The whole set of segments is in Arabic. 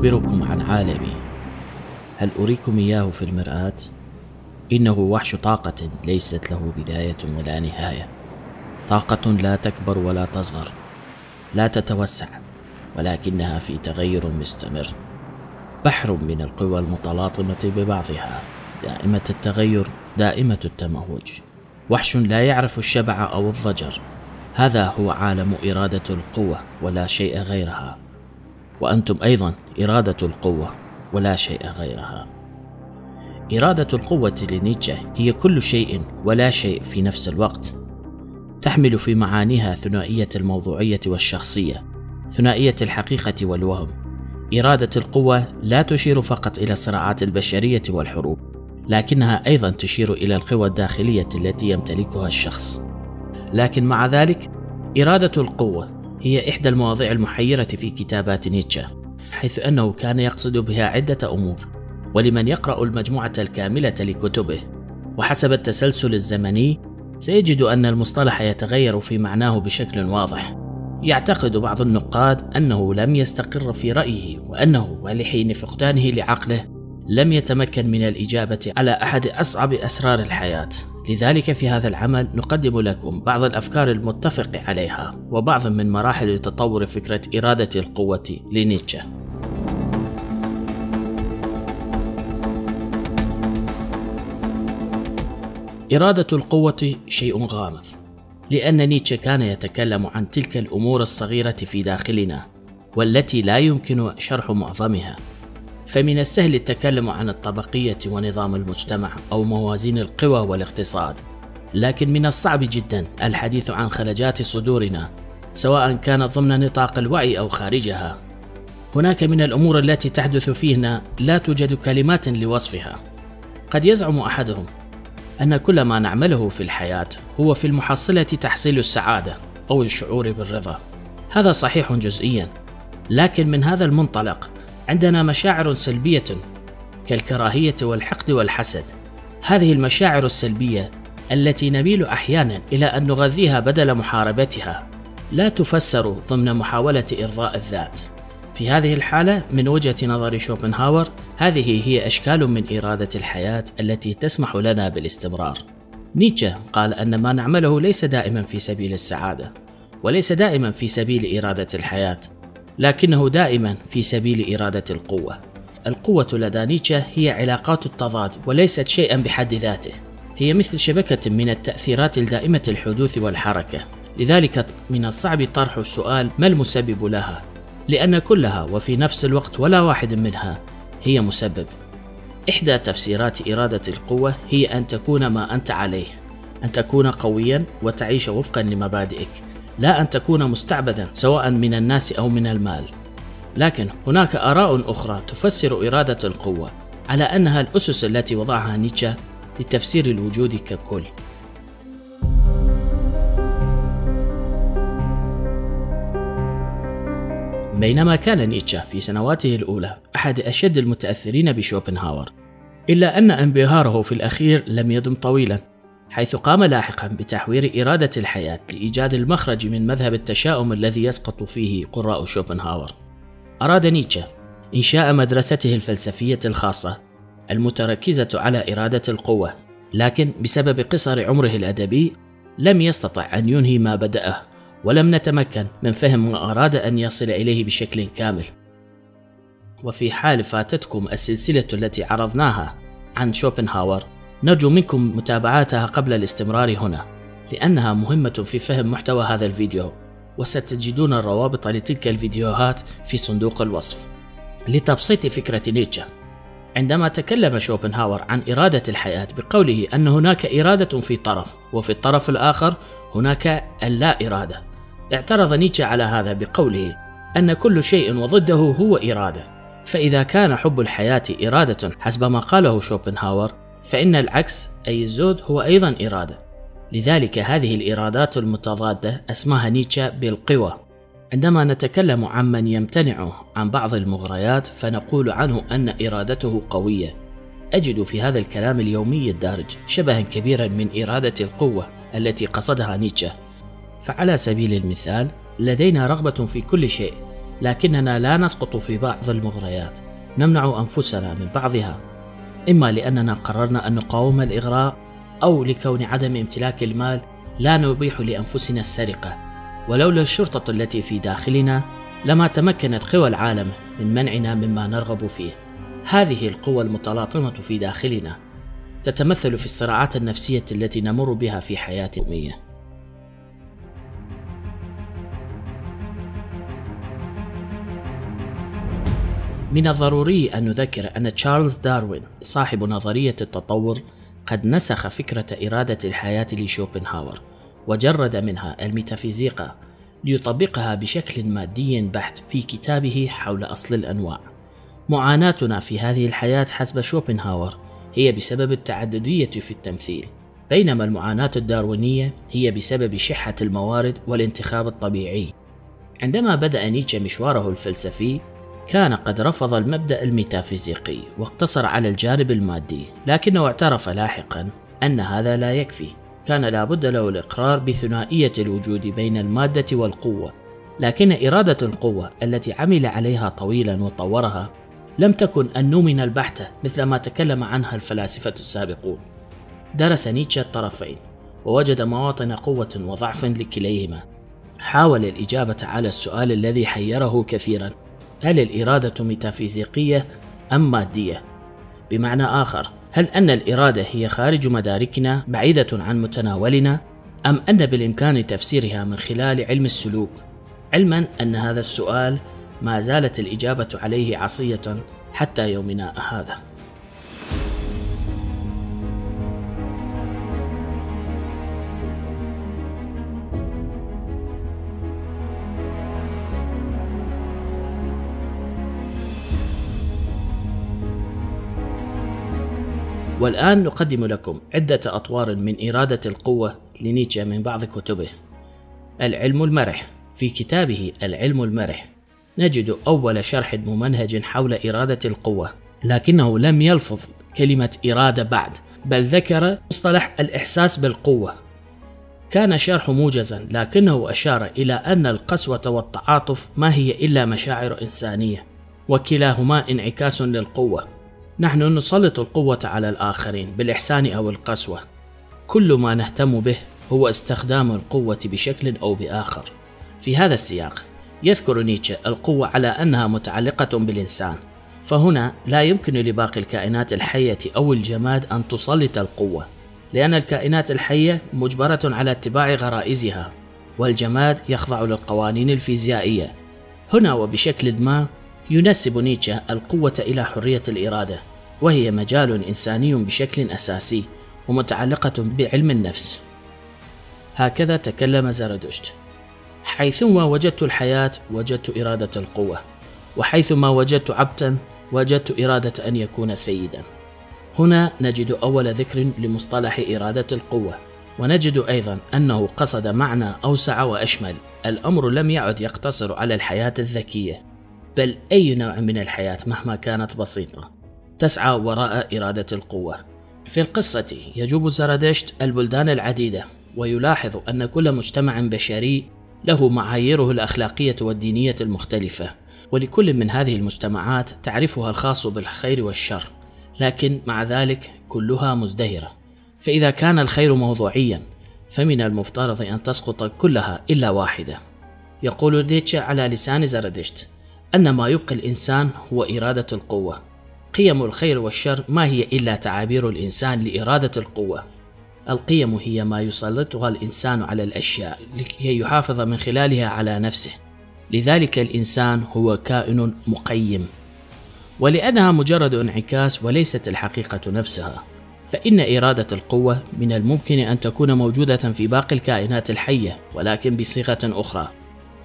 أخبركم عن عالمي. هل أريكم إياه في المرآة؟ إنه وحش طاقة ليست له بداية ولا نهاية. طاقة لا تكبر ولا تصغر لا تتوسع ولكنها في تغير مستمر. بحر من القوى المتلاطمة ببعضها دائمة التغير دائمة التموج. وحش لا يعرف الشبع أو الضجر. هذا هو عالم إرادة القوة ولا شيء غيرها. وأنتم أيضا إرادة القوة ولا شيء غيرها. إرادة القوة لنيتشه هي كل شيء ولا شيء في نفس الوقت. تحمل في معانيها ثنائية الموضوعية والشخصية ثنائية الحقيقة والوهم. إرادة القوة لا تشير فقط إلى الصراعات البشرية والحروب لكنها أيضا تشير إلى القوى الداخلية التي يمتلكها الشخص. لكن مع ذلك إرادة القوة هي إحدى المواضيع المحيرة في كتابات نيتشه حيث أنه كان يقصد بها عدة أمور ولمن يقرأ المجموعة الكاملة لكتبه. وحسب التسلسل الزمني سيجد أن المصطلح يتغير في معناه بشكل واضح. يعتقد بعض النقاد أنه لم يستقر في رأيه وأنه ولحين فقدانه لعقله. لم يتمكن من الإجابة على أحد أصعب أسرار الحياة. لذلك في هذا العمل نقدم لكم بعض الأفكار المتفق عليها وبعض من مراحل تطور فكرة إرادة القوة لنيتشه. إرادة القوة شيء غامض لأن نيتشه كان يتكلم عن تلك الأمور الصغيرة في داخلنا والتي لا يمكن شرح معظمها. فمن السهل التكلم عن الطبقية ونظام المجتمع أو موازين القوى والاقتصاد. لكن من الصعب جدا الحديث عن خلجات صدورنا سواء كانت ضمن نطاق الوعي أو خارجها. هناك من الأمور التي تحدث فينا لا توجد كلمات لوصفها. قد يزعم أحدهم أن كل ما نعمله في الحياة هو في المحصلة تحصيل السعادة أو الشعور بالرضا. هذا صحيح جزئيا لكن من هذا المنطلق عندنا مشاعر سلبية كالكراهية والحقد والحسد. هذه المشاعر السلبية التي نميل أحيانا إلى أن نغذيها بدل محاربتها لا تفسر ضمن محاولة إرضاء الذات. في هذه الحالة من وجهة نظر شوبنهاور هذه هي أشكال من إرادة الحياة التي تسمح لنا بالاستمرار. نيتشه قال أن ما نعمله ليس دائما في سبيل السعادة وليس دائما في سبيل إرادة الحياة. لكنه دائما في سبيل إرادة القوة. القوة لدى نيتشه هي علاقات التضاد وليست شيئا بحد ذاته. هي مثل شبكة من التأثيرات الدائمة الحدوث والحركة. لذلك من الصعب طرح السؤال ما المسبب لها؟ لأن كلها وفي نفس الوقت ولا واحد منها هي مسبب. إحدى تفسيرات إرادة القوة هي أن تكون ما أنت عليه أن تكون قويا وتعيش وفقا لمبادئك. لا أن تكون مستعبدا سواء من الناس أو من المال. لكن هناك آراء أخرى تفسر إرادة القوة على أنها الأسس التي وضعها نيتشه لتفسير الوجود ككل. بينما كان نيتشه في سنواته الأولى أحد أشد المتأثرين بشوبنهاور إلا أن انبهاره في الأخير لم يدم طويلا. حيث قام لاحقا بتحوير إرادة الحياة لإيجاد المخرج من مذهب التشاؤم الذي يسقط فيه قراء شوبنهاور. أراد نيتشه إنشاء مدرسته الفلسفية الخاصة المتركزة على إرادة القوة لكن بسبب قصر عمره الأدبي لم يستطع أن ينهي ما بدأه ولم نتمكن من فهم ما أراد أن يصل إليه بشكل كامل. وفي حال فاتتكم السلسلة التي عرضناها عن شوبنهاور نرجو منكم متابعتها قبل الاستمرار هنا لأنها مهمة في فهم محتوى هذا الفيديو وستجدون الروابط لتلك الفيديوهات في صندوق الوصف. لتبسيط فكرة نيتشه عندما تكلم شوبنهاور عن إرادة الحياة بقوله أن هناك إرادة في طرف وفي الطرف الآخر هناك اللا إرادة اعترض نيتشه على هذا بقوله أن كل شيء وضده هو إرادة. فإذا كان حب الحياة إرادة حسب ما قاله شوبنهاور فإن العكس أي الزود هو أيضا إرادة. لذلك هذه الإرادات المتضادة أسماها نيتشه بالقوى. عندما نتكلم عن من يمتنع عن بعض المغريات فنقول عنه أن إرادته قوية. أجد في هذا الكلام اليومي الدارج شبها كبيرا من إرادة القوة التي قصدها نيتشه. فعلى سبيل المثال لدينا رغبة في كل شيء لكننا لا نسقط في بعض المغريات. نمنع أنفسنا من بعضها. إما لأننا قررنا أن نقاوم الإغراء أو لكون عدم امتلاك المال لا نبيح لأنفسنا السرقة. ولولا الشرطة التي في داخلنا لما تمكنت قوى العالم من منعنا مما نرغب فيه. هذه القوى المتلاطمة في داخلنا تتمثل في الصراعات النفسية التي نمر بها في حياة يومية. من الضروري أن نذكر أن تشارلز داروين صاحب نظرية التطور قد نسخ فكرة إرادة الحياة لشوبنهاور وجرد منها الميتافيزيقا ليطبقها بشكل مادي بحت في كتابه حول أصل الأنواع. معاناتنا في هذه الحياة حسب شوبنهاور هي بسبب التعددية في التمثيل، بينما المعاناة الداروينية هي بسبب شحة الموارد والانتخاب الطبيعي. عندما بدأ نيتشه مشواره الفلسفي، كان قد رفض المبدأ الميتافيزيقي واقتصر على الجانب المادي، لكنه اعترف لاحقا أن هذا لا يكفي، كان لابد له الإقرار بثنائية الوجود بين المادة والقوة، لكن إرادة القوة التي عمل عليها طويلا وطورها لم تكن النومن البحتة مثل ما تكلم عنها الفلاسفة السابقون. درس نيتشه الطرفين، ووجد مواطن قوة وضعف لكليهما. حاول الإجابة على السؤال الذي حيره كثيرا: هل الإرادة ميتافيزيقية أم مادية؟ بمعنى آخر، هل أن الإرادة هي خارج مداركنا بعيدة عن متناولنا أم أن بالإمكان تفسيرها من خلال علم السلوك علما أن هذا السؤال ما زالت الإجابة عليه عصية حتى يومنا هذا والآن نقدم لكم عدة أطوار من إرادة القوة لنيتشه من بعض كتبه. العلم المرح في كتابه العلم المرح نجد أول شرح ممنهج حول إرادة القوة، لكنه لم يلفظ كلمة إرادة بعد، بل ذكر مصطلح الإحساس بالقوة. كان شرح موجزا لكنه أشار إلى أن القسوة والتعاطف ما هي إلا مشاعر إنسانية، وكلاهما انعكاس للقوة. نحن نسلط القوة على الآخرين بالإحسان أو القسوة. كل ما نهتم به هو استخدام القوة بشكل أو بآخر. في هذا السياق يذكر نيتشه القوة على أنها متعلقة بالإنسان، فهنا لا يمكن لباقي الكائنات الحية أو الجماد أن تسلط القوة، لأن الكائنات الحية مجبرة على اتباع غرائزها، والجماد يخضع للقوانين الفيزيائية. هنا وبشكل ما ينسب نيتشه القوة إلى حرية الإرادة، وهي مجال إنساني بشكل أساسي ومتعلقة بعلم النفس. هكذا تكلم زرادشت: حيثما وجدت الحياة وجدت إرادة القوة، وحيثما وجدت عبدا وجدت إرادة أن يكون سيدا. هنا نجد أول ذكر لمصطلح إرادة القوة، ونجد أيضا أنه قصد معنى أوسع وأشمل، الأمر لم يعد يقتصر على الحياة الذكية، بل أي نوع من الحياة مهما كانت بسيطة. تسعى وراء إرادة القوة. في القصة يجوب زرادشت البلدان العديدة ويلاحظ أن كل مجتمع بشري له معاييره الأخلاقية والدينية المختلفة ولكل من هذه المجتمعات تعرفها الخاص بالخير والشر لكن مع ذلك كلها مزدهرة. فإذا كان الخير موضوعيا فمن المفترض أن تسقط كلها إلا واحدة. يقول ديتشا على لسان زرادشت أن ما يبقي الإنسان هو إرادة القوة. قيم الخير والشر ما هي إلا تعابير الإنسان لإرادة القوة. القيم هي ما يسلطها الإنسان على الأشياء لكي يحافظ من خلالها على نفسه. لذلك الإنسان هو كائن مقيم. ولأنها مجرد انعكاس وليست الحقيقة نفسها فإن إرادة القوة من الممكن أن تكون موجودة في باقي الكائنات الحية ولكن بصيغة أخرى.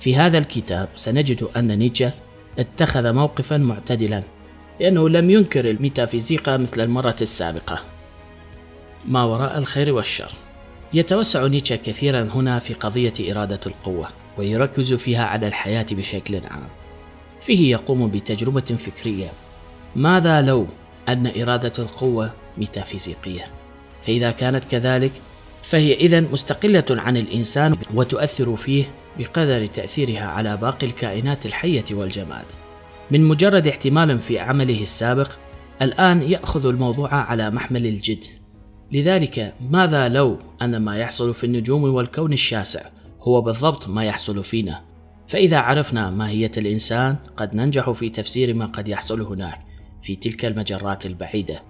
في هذا الكتاب سنجد أن نيتشه اتخذ موقفا معتدلا. لأنه لم ينكر الميتافيزيقا مثل المرة السابقة. ما وراء الخير والشر. يتوسع نيتشه كثيرا هنا في قضية إرادة القوة ويركز فيها على الحياة بشكل عام. فيه يقوم بتجربة فكرية. ماذا لو أن إرادة القوة ميتافيزيقية؟ فإذا كانت كذلك فهي إذا مستقلة عن الإنسان وتؤثر فيه بقدر تأثيرها على باقي الكائنات الحية والجماد. من مجرد احتمال في عمله السابق، الآن يأخذ الموضوع على محمل الجد. لذلك ماذا لو أن ما يحصل في النجوم والكون الشاسع هو بالضبط ما يحصل فينا؟ فإذا عرفنا ماهية الإنسان قد ننجح في تفسير ما قد يحصل هناك في تلك المجرات البعيدة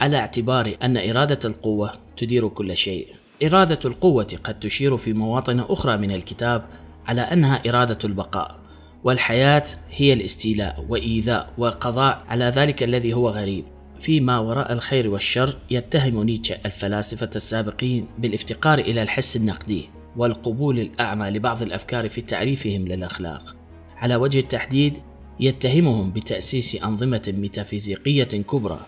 على اعتبار أن إرادة القوة تدير كل شيء. إرادة القوة قد تشير في مواطن أخرى من الكتاب على أنها إرادة البقاء، والحياة هي الاستيلاء وإيذاء والقضاء على ذلك الذي هو غريب. فيما وراء الخير والشر يتهم نيتشه الفلاسفة السابقين بالافتقار إلى الحس النقدي والقبول الأعمى لبعض الأفكار في تعريفهم للأخلاق. على وجه التحديد يتهمهم بتأسيس أنظمة ميتافيزيقية كبرى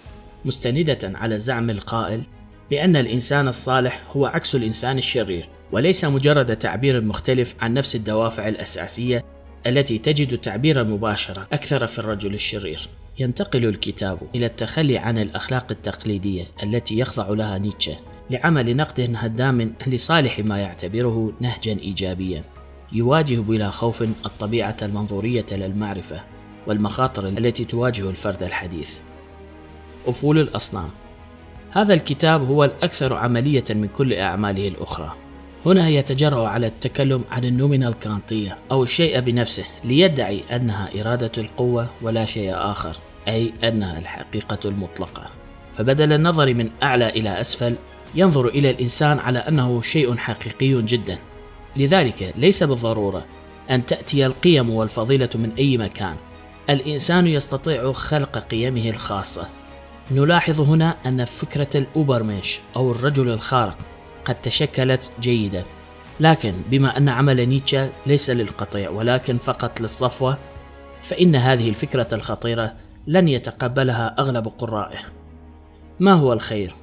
مستندة على الزعم القائل بأن الإنسان الصالح هو عكس الإنسان الشرير وليس مجرد تعبير مختلف عن نفس الدوافع الأساسية التي تجد تعبيرا مباشرا أكثر في الرجل الشرير. ينتقل الكتاب إلى التخلي عن الأخلاق التقليدية التي يخضع لها نيتشه لعمل نقد هدام لصالح ما يعتبره نهجا إيجابيا. يواجه بلا خوف الطبيعة المنظورية للمعرفة والمخاطر التي تواجه الفرد الحديث. أفول الأصنام. هذا الكتاب هو الأكثر عملية من كل أعماله الأخرى. هنا يتجرأ على التكلم عن النومينال الكانطية أو الشيء بنفسه ليدعي أنها إرادة القوة ولا شيء آخر أي أنها الحقيقة المطلقة. فبدل النظر من أعلى إلى أسفل ينظر إلى الإنسان على أنه شيء حقيقي جدا. لذلك ليس بالضرورة أن تأتي القيم والفضيلة من أي مكان. الإنسان يستطيع خلق قيمه الخاصة. نلاحظ هنا أن فكرة الأوبرميش أو الرجل الخارق قد تشكلت جيدا لكن بما أن عمل نيتشه ليس للقطيع ولكن فقط للصفوة فإن هذه الفكرة الخطيرة لن يتقبلها أغلب قرائه. ما هو الخير؟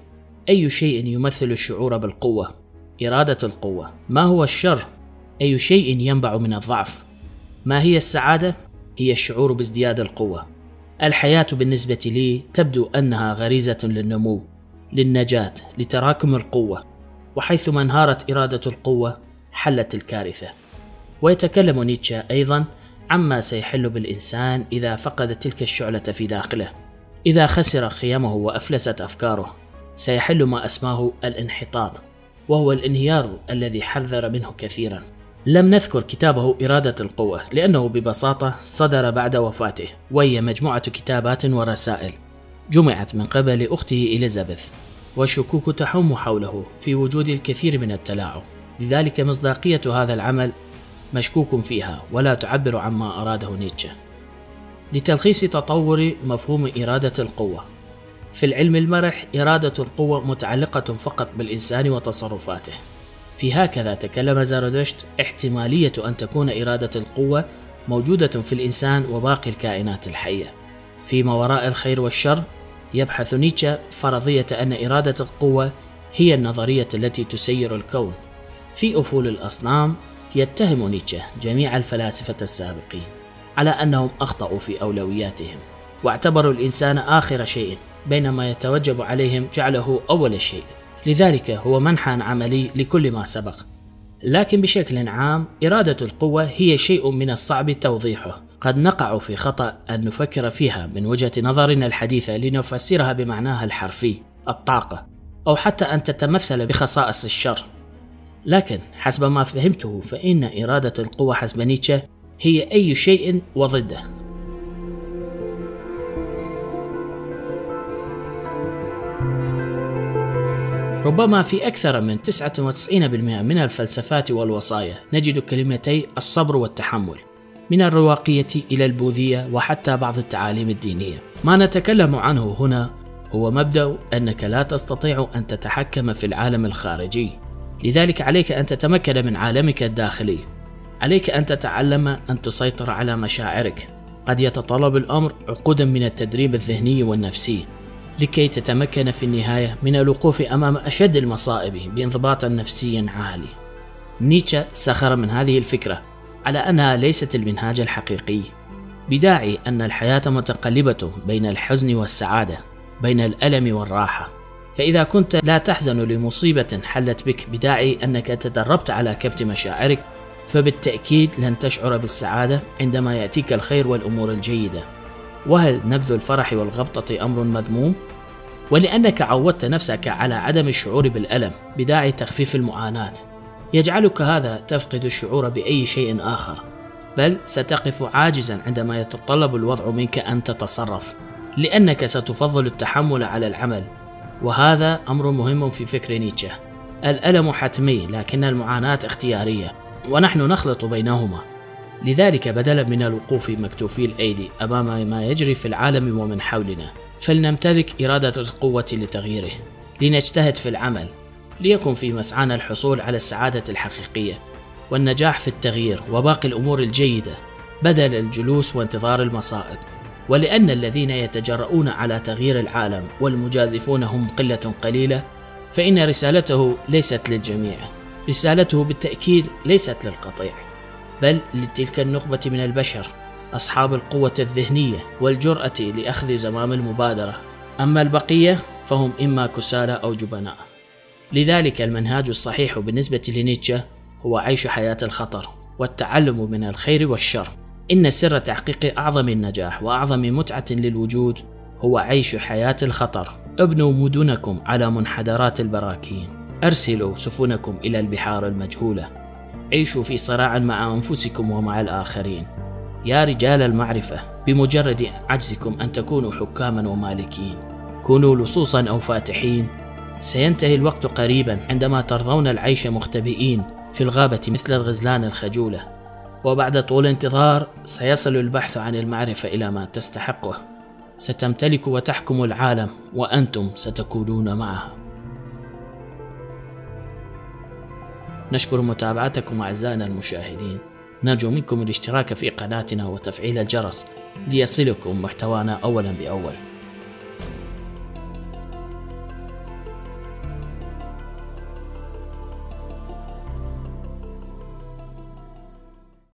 أي شيء يمثل الشعور بالقوة؟ إرادة القوة. ما هو الشر؟ أي شيء ينبع من الضعف؟ ما هي السعادة؟ هي الشعور بازدياد القوة. الحياة بالنسبة لي تبدو أنها غريزة للنمو للنجاة لتراكم القوة. وحيثما انهارت إرادة القوة حلت الكارثة. ويتكلم نيتشه أيضا عما سيحل بالإنسان إذا فقد تلك الشعلة في داخله. إذا خسر قيمه وأفلست أفكاره سيحل ما أسماه الانحطاط وهو الانهيار الذي حذر منه كثيرا. لم نذكر كتابه إرادة القوة لأنه ببساطة صدر بعد وفاته وهي مجموعة كتابات ورسائل. جمعت من قبل أخته إليزابيث. والشكوك تحوم حوله في وجود الكثير من التلاعب. لذلك مصداقية هذا العمل مشكوك فيها ولا تعبر عما أراده نيتشه. لتلخيص تطور مفهوم إرادة القوة. في العلم المرح إرادة القوة متعلقة فقط بالإنسان وتصرفاته. في هكذا تكلم زرادشت احتمالية أن تكون إرادة القوة موجودة في الإنسان وباقي الكائنات الحية. فيما وراء الخير والشر يبحث نيتشه فرضية أن إرادة القوة هي النظرية التي تسير الكون. في أفول الأصنام يتهم نيتشه جميع الفلاسفة السابقين على أنهم أخطأوا في أولوياتهم واعتبروا الإنسان آخر شيء بينما يتوجب عليهم جعله أول شيء. لذلك هو منحى عملي لكل ما سبق. لكن بشكل عام إرادة القوة هي شيء من الصعب توضيحه. قد نقع في خطأ أن نفكر فيها من وجهة نظرنا الحديثة لنفسرها بمعناها الحرفي الطاقة أو حتى أن تتمثل بخصائص الشر. لكن حسب ما فهمته فإن إرادة القوة حسب نيتشه هي أي شيء وضده. ربما في أكثر من 99% من الفلسفات والوصايا نجد كلمتي الصبر والتحمل. من الرواقية إلى البوذية وحتى بعض التعاليم الدينية. ما نتكلم عنه هنا هو مبدأ أنك لا تستطيع أن تتحكم في العالم الخارجي. لذلك عليك أن تتمكن من عالمك الداخلي. عليك أن تتعلم أن تسيطر على مشاعرك. قد يتطلب الأمر عقودا من التدريب الذهني والنفسي لكي تتمكن في النهاية من الوقوف أمام أشد المصائب بانضباط نفسي عالي. نيتشه سخر من هذه الفكرة. على أنها ليست المنهاج الحقيقي، بداعي أن الحياة متقلبة بين الحزن والسعادة، بين الألم والراحة، فإذا كنت لا تحزن لمصيبة حلت بك بداعي أنك تدربت على كبت مشاعرك فبالتأكيد لن تشعر بالسعادة عندما يأتيك الخير والأمور الجيدة. وهل نبذ الفرح والغبطة أمر مذموم؟ ولأنك عودت نفسك على عدم الشعور بالألم بداعي تخفيف المعاناة. يجعلك هذا تفقد الشعور بأي شيء آخر بل ستقف عاجزا عندما يتطلب الوضع منك أن تتصرف لأنك ستفضل التحمل على العمل. وهذا أمر مهم في فكر نيتشه. الألم حتمي لكن المعاناة اختيارية ونحن نخلط بينهما. لذلك بدلا من الوقوف مكتوفي الأيدي أمام ما يجري في العالم ومن حولنا. فلنمتلك إرادة القوة لتغييره. لنجتهد في العمل. ليكن في مسعانا الحصول على السعادة الحقيقية والنجاح في التغيير وباقي الأمور الجيدة بدل الجلوس وانتظار المصائب. ولأن الذين يتجرؤون على تغيير العالم والمجازفون هم قلة قليلة فإن رسالته ليست للجميع. رسالته بالتأكيد ليست للقطيع بل لتلك النخبة من البشر أصحاب القوة الذهنية والجرأة لأخذ زمام المبادرة. أما البقية فهم إما كسالى أو جبناء. لذلك المنهاج الصحيح بالنسبة لنيتشه هو عيش حياة الخطر والتعلم من الخير والشر. إن سر تحقيق أعظم النجاح وأعظم متعة للوجود هو عيش حياة الخطر. ابنوا مدنكم على منحدرات البراكين. أرسلوا سفنكم إلى البحار المجهولة. عيشوا في صراع مع أنفسكم ومع الآخرين. يا رجال المعرفة بمجرد عجزكم أن تكونوا حكاما ومالكين. كونوا لصوصا أو فاتحين سينتهي الوقت قريبا عندما ترضون العيش مختبئين في الغابة مثل الغزلان الخجولة. وبعد طول انتظار سيصل البحث عن المعرفة إلى ما تستحقه. ستمتلك وتحكم العالم وأنتم ستكونون معها. نشكر متابعتكم أعزائنا المشاهدين. نرجو منكم الاشتراك في قناتنا وتفعيل الجرس ليصلكم محتوانا أولا بأول.